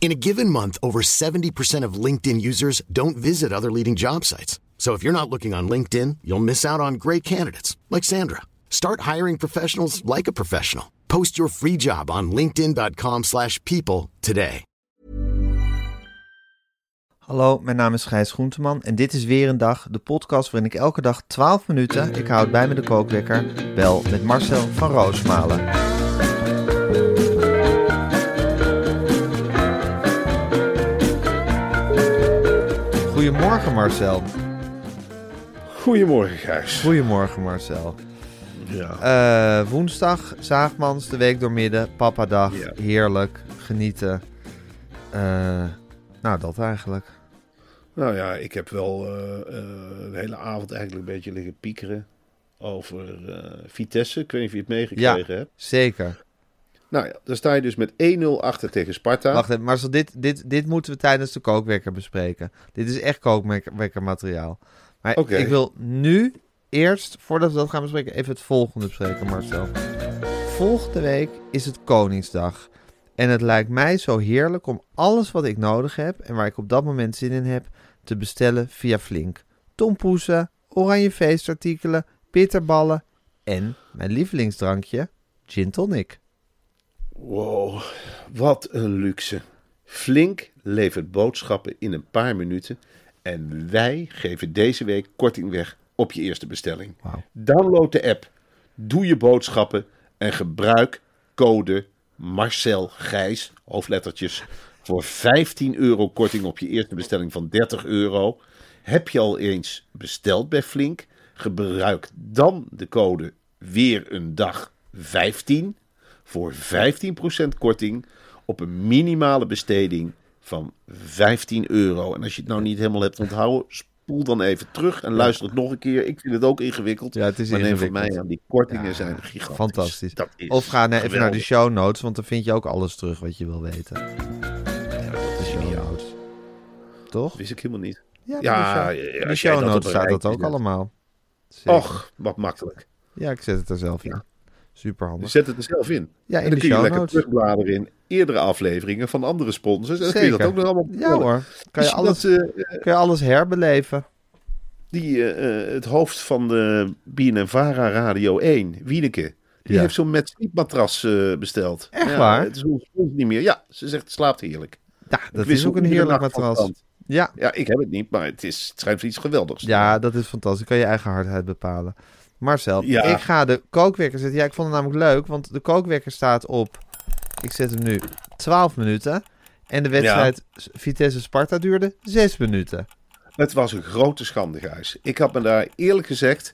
In a given month, over 70% of LinkedIn users don't visit other leading job sites. So if you're not looking on LinkedIn, you'll miss out on great candidates like Sandra. Start hiring professionals like a professional. Post your free job on linkedin.com/people today. Hallo, mijn naam is Gijs Groenteman en dit is weer een dag, de podcast waarin ik elke dag 12 minuten, ik houd bij me de kookwekker, bel met Marcel van Roosmalen. Goedemorgen Marcel. Goedemorgen, Gijs. Goedemorgen Marcel. Ja. Eh, woensdag, Zaagmans, de week doormidden, papadag, Ja. heerlijk, genieten. Eh, nou, dat eigenlijk. Nou ja, ik heb wel eh, eh, de hele avond eigenlijk een beetje liggen piekeren over Vitesse. Ik weet niet of je het meegekregen hebt. Zeker. Nou ja, dan sta je dus met 1-0 achter tegen Sparta. Wacht even, Marcel, dit, dit, dit moeten we tijdens de kookwekker bespreken. Dit is echt kookwekkermateriaal. Maar Oké. ik wil nu eerst, voordat we dat gaan bespreken, even het volgende bespreken, Marcel. Volgende week is het Koningsdag. En het lijkt mij zo heerlijk om alles wat ik nodig heb en waar ik op dat moment zin in heb, te bestellen via Flink. Tompoesen, oranje feestartikelen, bitterballen en mijn lievelingsdrankje, gin tonic. Wow, wat een luxe. Flink levert boodschappen in een paar minuten. En wij geven deze week korting weg op je eerste bestelling. Download de app, doe je boodschappen en gebruik code Marcel Gijs, hoofdlettertjes, voor 15 euro korting op je eerste bestelling van 30 euro. Heb je al eens besteld bij Flink? Gebruik dan de code weer een dag 15 voor 15% korting op een minimale besteding van 15 euro. En als je het nou niet helemaal hebt onthouden, spoel dan even terug en luister het nog een keer. Ik vind het ook ingewikkeld. Ja, het is maar neem van ingewikkeld. mij aan, die kortingen Ja, zijn gigantisch. Fantastisch. Dat is of ga even naar de show notes, want dan vind je ook alles terug wat je wil weten. Ja, is Show notes. Toch? Wist ik helemaal niet. Ja, Ja, in de show, de notes staat dat ook allemaal. Zeker. Och, wat makkelijk. Ja, ik zet het er zelf in. Super Je zet het er zelf in. Ja, in en dan kun je lekker terugbladeren in eerdere afleveringen van andere sponsors. En dan kun je dat ook nog allemaal Ja hoor. Kan je, Wist alles, dat, eh, kan je alles herbeleven. Die, eh, eh, het hoofd van de BNNVARA Radio 1, Wieneke, die Ja. heeft zo'n met matras besteld. Echt ja, waar? Het is ons niet meer. Ja, ze zegt het slaapt heerlijk. Ja, dat is ook een heerlijk matras. Ja. Ja, ik heb het niet, maar het, is, het schijnt iets geweldigs. ja, dat is fantastisch. Kan je eigen hardheid bepalen. Marcel, Ja. ik ga de kookwekker zetten. Ja, ik vond het namelijk leuk, want de kookwekker staat op... Ik zet hem nu 12 minuten. En de wedstrijd Vitesse-Sparta duurde 6 minuten. Het was een grote schande, Gijs. Ik had me daar eerlijk gezegd...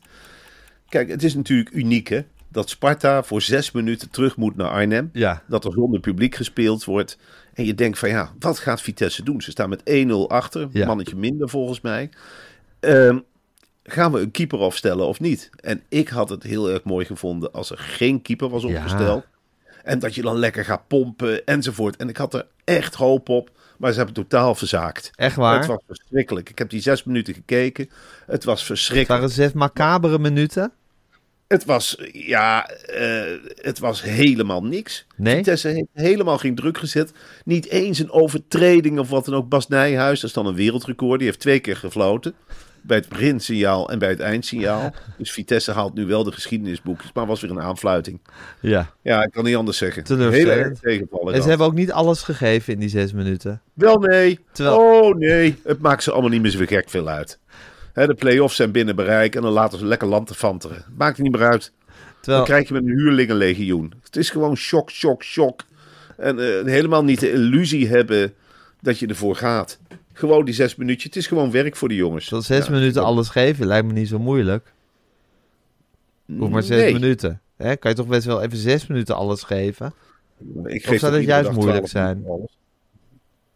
Kijk, het is natuurlijk uniek, hè? Dat Sparta voor zes minuten terug moet naar Arnhem. Ja. Dat er zonder publiek gespeeld wordt. En je denkt van ja, wat gaat Vitesse doen? Ze staan met 1-0 achter. Ja. Mannetje minder volgens mij. Ehm, gaan we een keeper opstellen of niet? En ik had het heel erg mooi gevonden als er geen keeper was Ja. opgesteld. En dat je dan lekker gaat pompen enzovoort. En ik had er echt hoop op. Maar ze hebben totaal verzaakt. Echt waar? Het was verschrikkelijk. Ik heb die zes minuten gekeken. Het was Het verschrikkelijk. waren zes macabere minuten. Het was, ja, eh, het was helemaal niks. Nee? Vitesse heeft helemaal geen druk gezet. Niet eens een overtreding of wat dan ook. Bas Nijhuis, dat is dan een wereldrecord. Die heeft twee keer gefloten. Bij het beginsignaal en bij het eindsignaal. Dus Vitesse haalt nu wel de geschiedenisboekjes. Maar was weer een aanfluiting. Ja. Ja, ik kan niet anders zeggen. Heel erg tegenvallen. En ze hebben ook niet alles gegeven in die zes minuten. Wel nee. Terwijl- Oh nee. Het maakt ze allemaal niet meer zo gek veel uit. Hè, de play-offs zijn binnen bereik. En dan laten ze lekker land te fanteren. Maakt niet meer uit. Terwijl, Dan krijg je met een huurlingenlegioen. Het is gewoon shock, shock, shock. En eh, helemaal niet de illusie hebben dat je ervoor gaat. Gewoon die zes minuutjes. Het is gewoon werk voor de jongens. Tot zes Ja, minuten alles geven lijkt me niet zo moeilijk. Hoef maar zes Nee. minuten. Hè? Kan je toch best wel even zes minuten alles geven? Ik Of zou dat juist moeilijk 12 minuten zijn?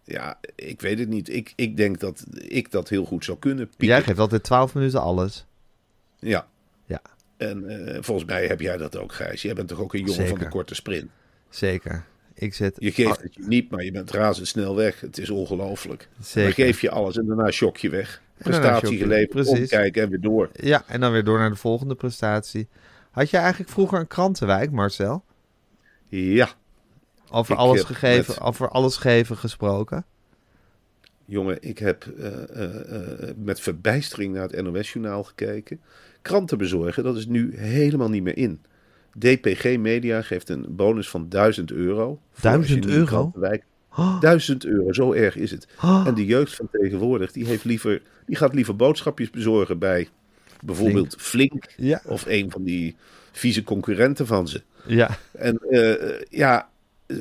Ja, ik weet het niet. Ik, ik denk dat ik dat heel goed zou kunnen. Jij geeft altijd 12 minuten alles. Ja. Ja, En eh, volgens mij heb jij dat ook, Gijs. Jij bent toch ook een jongen van de korte sprint. zeker. Ik zet... Je geeft het je niet, maar je bent razendsnel weg. Het is ongelooflijk. Dan geef je alles en daarna shock je weg. Prestatie geleverd, omkijken en weer door. Ja, en dan weer door naar de volgende prestatie. Had je eigenlijk vroeger een krantenwijk, Marcel? Ja, Over, alles, gegeven, met- over alles geven gesproken? jongen, ik heb eh, eh, eh, met verbijstering naar het NOS-journaal gekeken. Kranten bezorgen, dat is nu helemaal niet meer in. DPG Media geeft een bonus van 1000 euro. voor als je 1000 in een euro? Oh, 1000 euro, zo erg is het. oh. En de jeugd van tegenwoordig, die, heeft liever, die gaat liever boodschapjes bezorgen bij bijvoorbeeld Flink, Ja, of een van die vieze concurrenten van ze. ja. En eh, ja,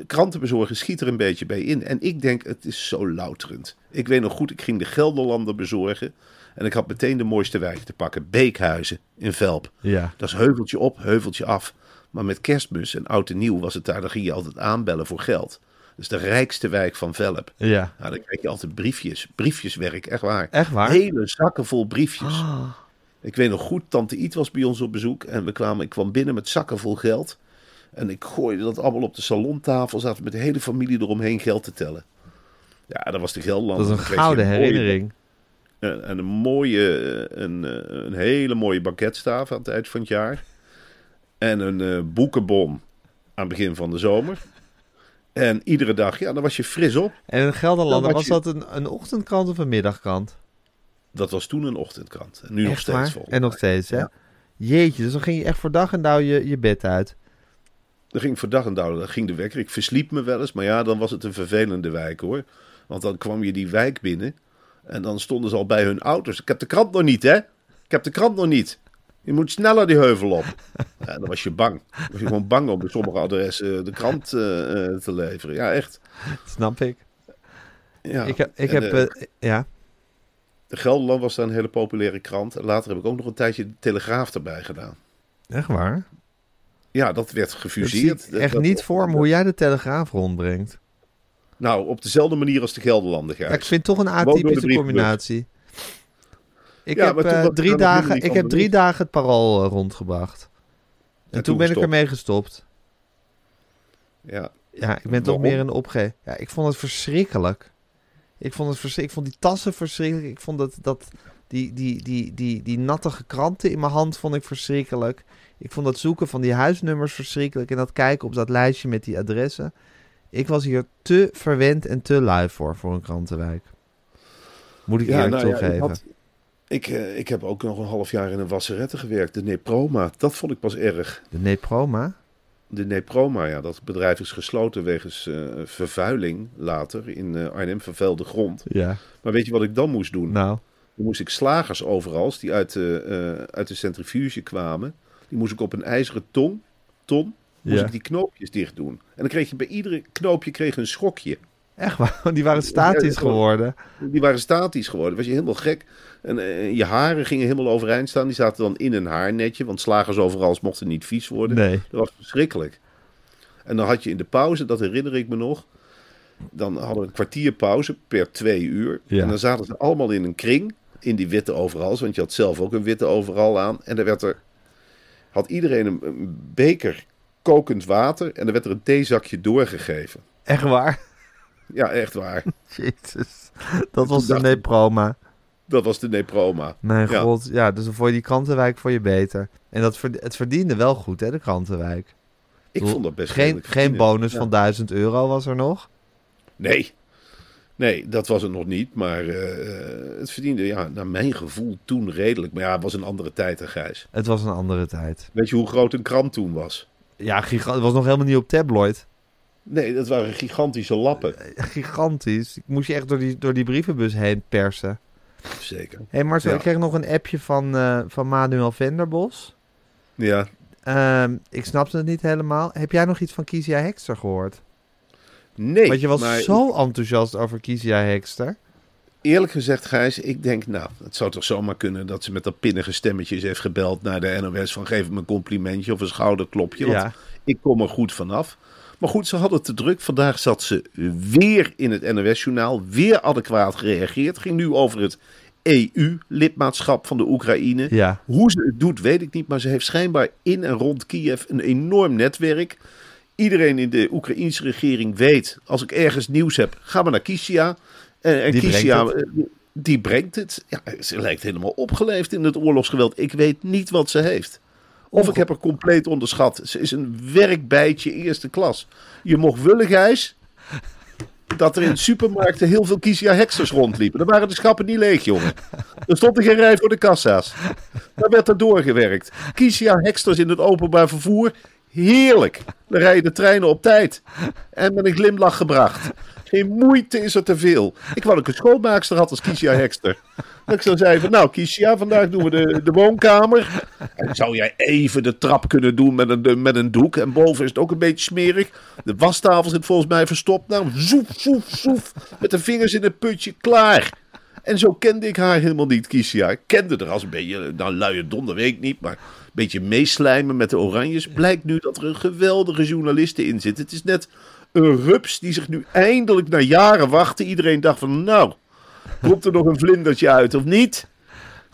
krantenbezorgen schiet er een beetje bij in. En ik denk, het is zo louterend. Ik weet nog goed, ik ging de Gelderlander bezorgen. En ik had meteen de mooiste wijk te pakken. Beekhuizen in Velp. ja. Dat is heuveltje op, heuveltje af. Maar met kerstmis en oud en nieuw was het daar. Dan ging je altijd aanbellen voor geld. Dat is de rijkste wijk van Velp. Ja. Nou, dan krijg je altijd briefjes. Briefjeswerk, echt waar. Echt waar? Hele zakken vol briefjes. Ah, Ik weet nog goed, tante Iet was bij ons op bezoek. En we kwamen, ik kwam binnen met zakken vol geld. En ik gooide dat allemaal op de salontafel. Zaten met de hele familie eromheen geld te tellen. Ja, dat was de Gelderland. dat is een gouden herinnering. En, en een mooie, eh, een, eh, een hele mooie banketstaaf aan het eind van het jaar. En een eh, boekenbon aan het begin van de zomer. En iedere dag, ja, dan was je fris op. En in Gelderlander, Dan was was dat een, een ochtendkrant of een middagkrant? Dat was toen een ochtendkrant. En nu nog steeds volgens En nog steeds, hè? Ja. Jeetje, dus dan ging je echt voor dag en dauw je, je bed uit. Dan ging ik voor dag en dauw, dan ging de wekker. Ik versliep me wel eens, maar ja, dan was het een vervelende wijk hoor. Want dan kwam je die wijk binnen en dan stonden ze al bij hun auto's. Ik heb de krant nog niet, hè? Ik heb de krant nog niet. Je moet sneller die heuvel op. Ja, dan was je bang. Dan was je gewoon bang om bij sommige adressen de krant eh, eh, te leveren. Ja, echt. Snap ik. Ja. ik heb, ik En, heb eh, eh, ja. de Gelderland was daar een hele populaire krant. En later heb ik ook nog een tijdje de Telegraaf erbij gedaan. Echt waar? Ja, dat werd gefuseerd. echt Dat- niet voor me hoe jij de Telegraaf rondbrengt. Nou, op dezelfde manier als de Gelderlander, Ja, ik vind het toch een atypische combinatie. Ik Ja, heb, eh, drie, dagen, ik heb drie dagen het parool eh, rondgebracht. En, toen toen ben ik ermee gestopt. Ja, Ja, ik ben toch meer een opge... Ja, ik vond het verschrikkelijk. Ik vond, het verschrik- ik vond die tassen verschrikkelijk. Ik vond dat, dat die, die, die, die, die nattige kranten in mijn hand vond ik verschrikkelijk. Ik vond dat zoeken van die huisnummers verschrikkelijk. En dat kijken op dat lijstje met die adressen. Ik was hier te verwend en te lui voor, voor een krantenwijk. Moet ik eerlijk nou ja, toegeven. Ik, eh, ik heb ook nog een half jaar in een wasserette gewerkt. De Neproma, dat vond ik pas erg. De Neproma? De Neproma, ja, dat bedrijf is gesloten wegens eh, vervuiling later. In eh, Arnhem vervuilde grond. Ja. Maar weet je wat ik dan moest doen? Nou, Dan moest ik slagers overal, die uit de, uit de centrifuge kwamen. Die moest ik op een ijzeren ton, ton moest Ja. ik die knoopjes dicht doen. En dan kreeg je bij iedere knoopje kreeg een schokje. Echt waar. Die waren statisch Ja, geworden. Die waren statisch geworden. Was je helemaal gek. En eh, je haren gingen helemaal overeind staan. Die zaten dan in een haarnetje. Want slagers overal mochten niet vies worden. Nee. Dat was verschrikkelijk. En dan had je in de pauze, dat herinner ik me nog. Dan hadden we een kwartier pauze per twee uur. Ja. En dan zaten ze allemaal in een kring. In die witte overals. Want je had zelf ook een witte overal aan. En er werd er. Had iedereen een, een beker kokend water. En er werd er een theezakje doorgegeven. Echt waar. Ja, echt waar. Jezus. Dat was de Neproma. Dat was de Neproma. Mijn Ja. god, ja, dus dan vond je die krantenwijk voor je beter. En dat verd- het verdiende wel goed, hè, de krantenwijk. Ik vond dat best Geen, geen bonus Ja. van 1000 euro was er nog. Nee. Nee, dat was het nog niet. Maar eh, het verdiende, ja, naar mijn gevoel toen redelijk. Maar ja, het was een andere tijd, hè, Gijs. Het was een andere tijd. Weet je hoe groot een krant toen was? Ja, het was nog helemaal niet op tabloid. Nee, dat waren gigantische lappen. Gigantisch. Ik moest je echt door die, door die brievenbus heen persen. Zeker. Hé hey Marcel, Ja. ik kreeg nog een appje van, eh, van Manuel Venderbos. Ja. Ehm, ik snapte het niet helemaal. Heb jij nog iets van Kizia Hekster gehoord? Nee, Want je was maar zo enthousiast over Kizia Hekster. eerlijk gezegd, Gijs, ik denk, nou, het zou toch zomaar kunnen dat ze met dat pinnige stemmetje heeft gebeld naar de NOS van geef me een complimentje of een schouderklopje. Want Ja. ik kom er goed vanaf. Maar goed, ze hadden het te druk. Vandaag zat ze weer in het NOS-journaal. Weer adequaat gereageerd. Ging nu over het EU-lidmaatschap van de Oekraïne. Ja. Hoe ze het doet, weet ik niet. Maar ze heeft schijnbaar in en rond Kiev een enorm netwerk. Iedereen in de Oekraïnse regering weet, als ik ergens nieuws heb, ga maar naar Kisia. En, en Die Kisia, brengt eh, die brengt het. Ja, ze lijkt helemaal opgeleefd in het oorlogsgeweld. Ik weet niet wat ze heeft. Of ik heb haar compleet onderschat. Ze is een werkbijtje eerste klas. Je mocht willen, Gijs, dat er in supermarkten heel veel Kisia Heksters rondliepen. Dan waren de schappen niet leeg, jongen. Er stond er geen rij voor de kassa's. Daar werd er doorgewerkt. Kisia Heksters in het openbaar vervoer. Heerlijk. Dan rijden de treinen op tijd. En met een glimlach gebracht. Geen moeite is er te veel. Ik wou dat ik een schoonmaakster had als Kisia Hekster. Dat ik zo zei van, nou Kisia, vandaag doen we de, de woonkamer. En zou jij even de trap kunnen doen met een, met een doek. En boven is het ook een beetje smerig. De wastafel zit volgens mij verstopt. Nou, zoef, zoef, zoef. Met de vingers in het putje, klaar. En zo kende ik haar helemaal niet, Kisia. Ik kende haar als een beetje, nou luie donder, weet ik niet, maar een beetje meeslijmen met de oranjes. Blijkt nu dat er een geweldige journaliste in zit. Het is net een rups die zich nu eindelijk na jaren wachten. Iedereen dacht van, nou, komt er nog een vlindertje uit of niet?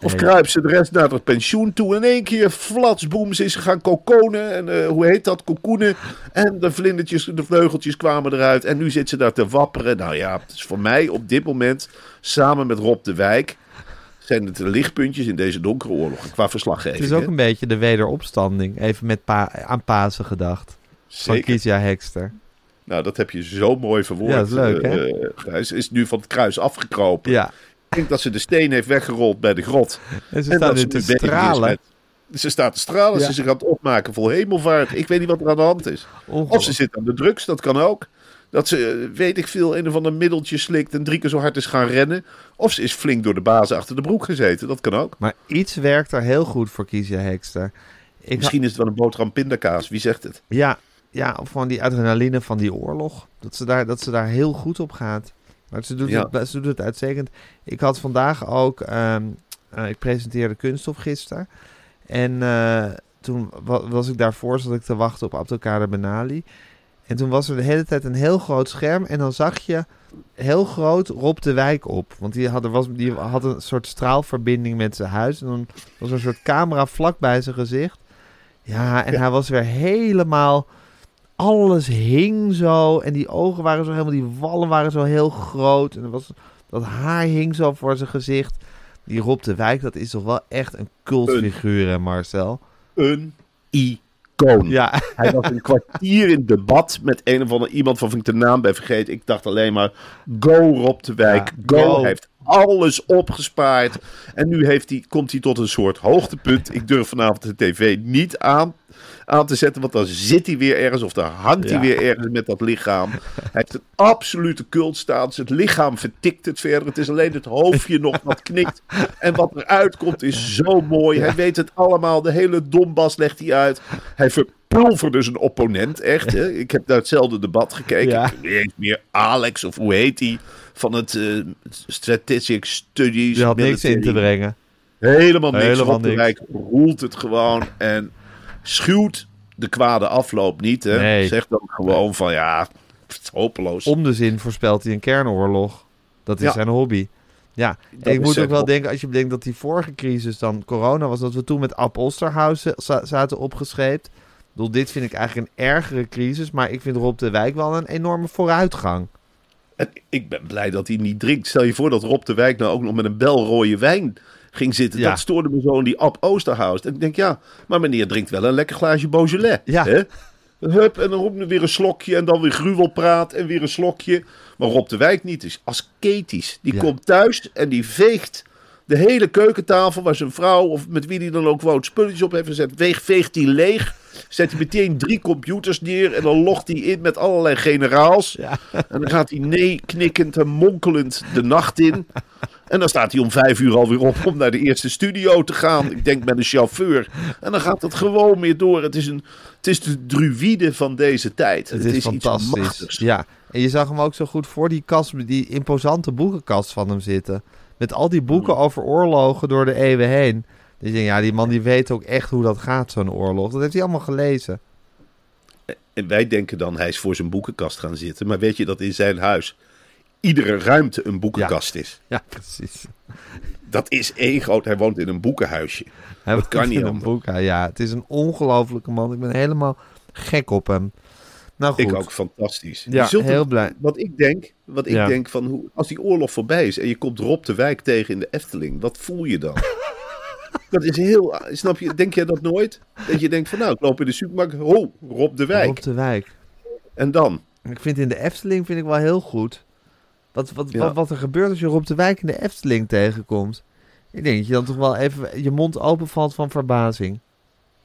Of kruipt ze de rest naar het pensioen toe? In één keer, flats, boem, ze is gaan kokonen. En eh, hoe heet dat? Kokoenen. En de vlindertjes, de vleugeltjes kwamen eruit. En nu zit ze daar te wapperen. Nou ja, het is voor mij op dit moment, samen met Rob de Wijk... zijn het de lichtpuntjes in deze donkere oorlog. Qua verslaggeving. Het is ook hè? een beetje de wederopstanding. Even met pa aan Pasen gedacht. Van Zeker. Kisia Hekster. Nou, dat heb je zo mooi verwoord. Ja, dat is leuk, eh, hè? eh, Gijs. is nu van het kruis afgekropen. Ja. Ik denk dat ze de steen heeft weggerold bij de grot. En ze en dat nu te stralen. met- Ze staat te stralen. Ja. Ze zich aan het opmaken vol hemelvaart. Ik weet niet wat er aan de hand is. Of ze zit aan de drugs, dat kan ook. Dat ze, eh, weet ik veel, een of ander middeltje slikt en drie keer zo hard is gaan rennen. Of ze is flink door de bazen achter de broek gezeten. Dat kan ook. Maar iets werkt er heel goed voor Kisia Hekster. Ik Misschien is het wel een boterham pindakaas. Wie zegt het? Ja, ja, of gewoon die adrenaline van die oorlog. Dat ze daar, dat ze daar heel goed op gaat. Maar ze doet, Ja. het, ze doet het uitstekend. Ik had vandaag ook... ehm, eh, ik presenteerde Kunststof gisteren. En eh, toen wa- was ik daarvoor, zat ik te wachten op Abdelkader Benali. En toen was er de hele tijd een heel groot scherm. En dan zag je heel groot Rob de Wijk op. Want die had, er was, die had een soort straalverbinding met zijn huis. En dan was er een soort camera vlak bij zijn gezicht. Ja, en Ja. hij was weer helemaal... Alles hing zo. En die ogen waren zo helemaal... Die wallen waren zo heel groot. En er was, dat haar hing zo voor zijn gezicht. Die Rob de Wijk, dat is toch wel echt een cultfiguur, hè, Marcel? Een icoon. Ja, Hij was een kwartier in debat met een of ander iemand van wie ik de naam ben vergeten. Ik dacht alleen maar, go Rob de Wijk, Ja, go. go. Hij heeft alles opgespaard. En nu heeft hij, komt hij tot een soort hoogtepunt. Ik durf vanavond de tv niet aan, aan te zetten, want dan zit hij weer ergens of dan hangt Ja. hij weer ergens met dat lichaam. Hij heeft een absolute cultstatus. Het lichaam vertikt het verder. Het is alleen het hoofdje nog wat knikt. En wat eruit komt is zo mooi. Hij weet het allemaal. De hele Donbass legt hij uit. Hij verpulverde zijn opponent, echt. Hè? Ik heb naar hetzelfde debat gekeken. Ja. Ik weet niet eens meer Alex, of hoe heet hij? Van het eh, Strategic Studies. die had niks in te brengen. Helemaal niks. Helemaal niks. Roelt het gewoon en schuwt de kwade afloop niet. Hè? Nee. Zegt dan gewoon van ja, het is hopeloos. Om de zin voorspelt hij een kernoorlog. Dat is Ja. zijn hobby. Ja, en ik moet ook wel denken, als je bedenkt dat die vorige crisis dan corona was, dat we toen met Ab zaten opgescheept. Bedoel, dit vind ik eigenlijk een ergere crisis, maar ik vind Rob de Wijk wel een enorme vooruitgang. En ik ben blij dat hij niet drinkt. Stel je voor dat Rob de Wijk nou ook nog met een bel rode wijn ging zitten. Ja. Dat stoorde me zo in die Ab Oosterhuis. En ik denk, ja, maar meneer drinkt wel een lekker glaasje Beaujolais. Ja. Hè? Hup, en dan roept weer een slokje en dan weer gruwelpraat en weer een slokje. Maar Rob de Wijk niet. is asketisch. Die Ja. komt thuis en die veegt de hele keukentafel waar zijn vrouw of met wie hij dan ook woont spulletjes op heeft gezet. Weeg, veegt hij leeg. Zet hij meteen drie computers neer en dan logt hij in met allerlei generaals. Ja. En dan gaat hij nee knikkend en monkelend de nacht in. En dan staat hij om vijf uur alweer op om naar de eerste studio te gaan. Ik denk met een chauffeur. En dan gaat het gewoon weer door. Het is, een, het is de druïde van deze tijd. Het, is, fantastisch. machtigs. Ja, en je zag hem ook zo goed voor die kast, die imposante boekenkast van hem zitten. Met al die boeken over oorlogen door de eeuwen heen. Dus denk, ja, die man die weet ook echt hoe dat gaat, zo'n oorlog. Dat heeft hij allemaal gelezen. En wij denken dan hij is voor zijn boekenkast gaan zitten. Maar weet je dat in zijn huis iedere ruimte een boekenkast is? Ja, precies. Dat is één groot. Hij woont in een boekenhuisje. Hij dat kan niet in een anders. boek. Ja, het is een ongelofelijke man. Ik ben helemaal gek op hem. Nou goed. Ik ook fantastisch. Ja, heel blij. Wat ik denk, wat ik Ja. denk van hoe, als die oorlog voorbij is en je komt Rob de Wijk tegen in de Efteling, wat voel je dan? dat is heel, snap je? Denk jij dat nooit? Dat je denkt van nou, ik loop in de supermarkt, ho, Rob de Wijk. Op de wijk. En dan? Ik vind in de Efteling vind ik wel heel goed. Wat, wat, Ja. wat, wat er gebeurt als je Rob de Wijk in de Efteling tegenkomt. Ik denk dat je dan toch wel even je mond openvalt van verbazing.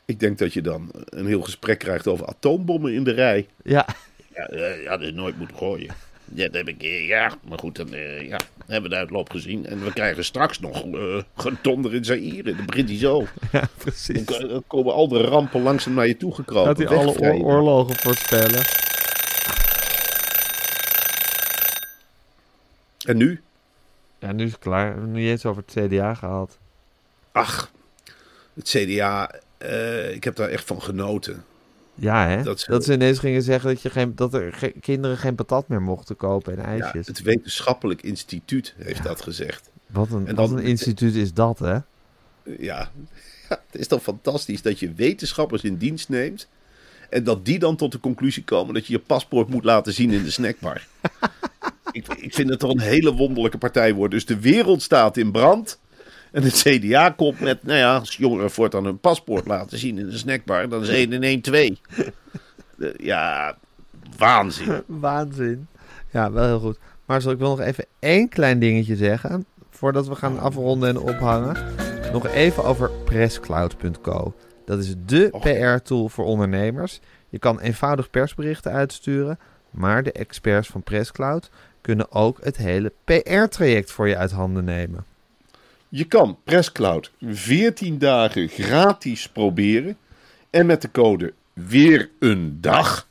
Ik denk dat je dan een heel gesprek krijgt over atoombommen in de rij. Ja, Ja, eh, ja dat is nooit moeten gooien. Ja, dat heb ik, eh, ja, maar goed, dan eh, ja, hebben we de uitloop gezien. En we krijgen straks nog eh gedonder in Zaire. Dat begint hij zo. ja precies. Dan, dan komen al de rampen langzaam naar je toe gekropen. Gaat hij alle oorlogen voorspellen? En nu? Ja, nu is het klaar. We hebben nu eens over het CDA gehad. Ach, het CDA, eh, ik heb daar echt van genoten. Ja, hè? Dat ze ineens gingen zeggen dat, je geen, dat er ge- kinderen geen patat meer mochten kopen en Ja, ijsjes. het wetenschappelijk instituut heeft dat gezegd. Wat een, en wat dan- een instituut is dat, hè? Ja. ja, het is toch fantastisch dat je wetenschappers in dienst neemt. En dat die dan tot de conclusie komen dat je je paspoort moet laten zien in de snackbar. ik, ik vind het toch een hele wonderlijke partij worden. Dus de wereld staat in brand. En het CDA komt met, nou ja, als jongeren voortaan hun paspoort laten zien in de snackbar, dan is 1 en 1 2. De- ja, waanzin. Waanzin. Ja, wel heel goed. Maar zal ik wil nog even één klein dingetje zeggen. Voordat we gaan afronden en ophangen. Nog even over presscloud.co. Dat is de. PR-tool voor ondernemers. Je kan eenvoudig persberichten uitsturen. Maar de experts van Presscloud kunnen ook het hele PR-traject voor je uit handen nemen. Je kan Presscloud 14 dagen gratis proberen. En met de code weer een dag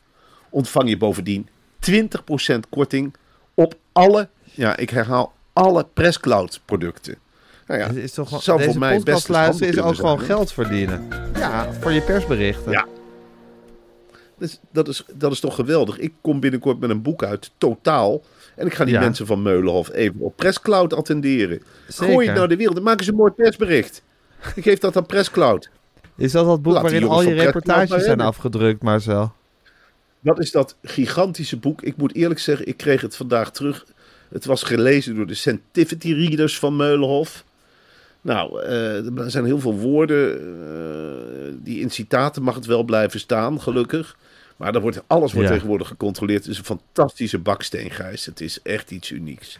ontvang je bovendien 20% korting op alle, ja ik herhaal, alle Presscloud producten. Nou ja, Het is toch zou deze voor mij best luisteren is ook gewoon geld verdienen. Ja, voor je persberichten. Ja. Dus dat, is, dat is toch geweldig. Ik kom binnenkort met een boek uit, totaal. En ik ga die Ja. mensen van Meulenhof even op Presscloud attenderen. Gooi Zeker. het naar de wereld. Dan maken ze een mooi persbericht. Ik geef dat aan Presscloud. Is dat dat boek Laat waarin al je reportages zijn afgedrukt, Marcel? Dat is dat gigantische boek. Ik moet eerlijk zeggen, ik kreeg het vandaag terug. Het was gelezen door de Scientificity Readers van Meulenhof. Nou, eh, er zijn heel veel woorden. eh, die in citaten mag het wel blijven staan, gelukkig. Maar er wordt, alles wordt Ja. tegenwoordig gecontroleerd. Het is een fantastische baksteengijs. Het is echt iets unieks.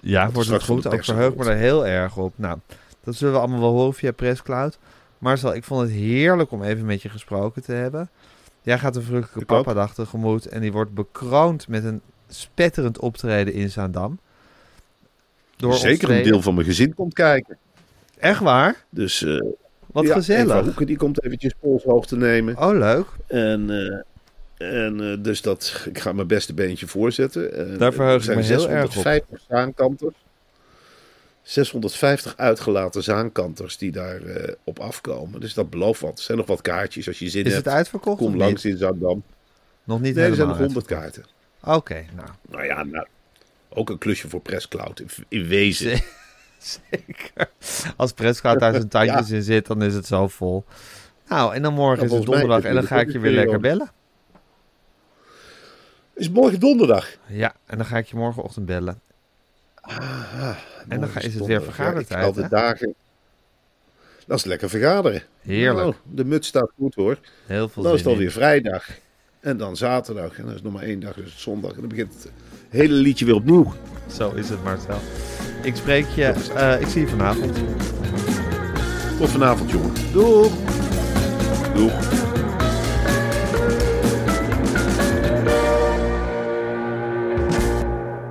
Ja, Dat wordt het goed. Ook pers verheug me er heel erg op. Nou, dat zullen we allemaal wel horen via Presscloud. Marcel, ik vond het heerlijk om even met je gesproken te hebben. Jij gaat een Ik ook. papa-dag tegemoet en die wordt bekroond met een spetterend optreden in Zaandam. Door Zeker een deel van mijn gezin komt kijken. Echt waar? Dus eh Wat ja, Eva gezellig. Hoeken die komt eventjes polshoog te nemen. Oh, leuk. En, eh, en eh, dus dat, ik ga mijn beste beentje voorzetten. En, Daar verheug er ik zijn me heel erg op. 650 zaankanters. 650 uitgelaten zaankanters die daar eh, op afkomen. Dus dat belooft wat. Er zijn nog wat kaartjes als je zin Is hebt. het uitverkocht Kom langs in Zandam. Nog niet Nee, er zijn nog 100 uitverkocht. kaarten. Oké, nou. Nou ja, nou, ook een klusje voor Presscloud. In, in wezen. Zeker. Als Presscloud daar zijn tandjes in zit, dan is het zo vol. Nou, en dan morgen is het donderdag is en dan ga ik je weer lekker bellen. Is morgen donderdag. Ja, en dan ga ik je morgenochtend bellen. en dan ga, is het weer donderdag. Ja, ik vergadertijd, de dagen. Dat is lekker vergaderen. Heerlijk. Nou, de muts staat goed hoor. Heel veel Dan is het in. alweer vrijdag. En dan zaterdag. En dan is nog maar één dag, dus het zondag. En dan begint het hele liedje weer opnieuw. Zo is het, Marcel. Ik spreek je, eh, ik zie je vanavond. Tot vanavond, jongen. Doeg! Doeg!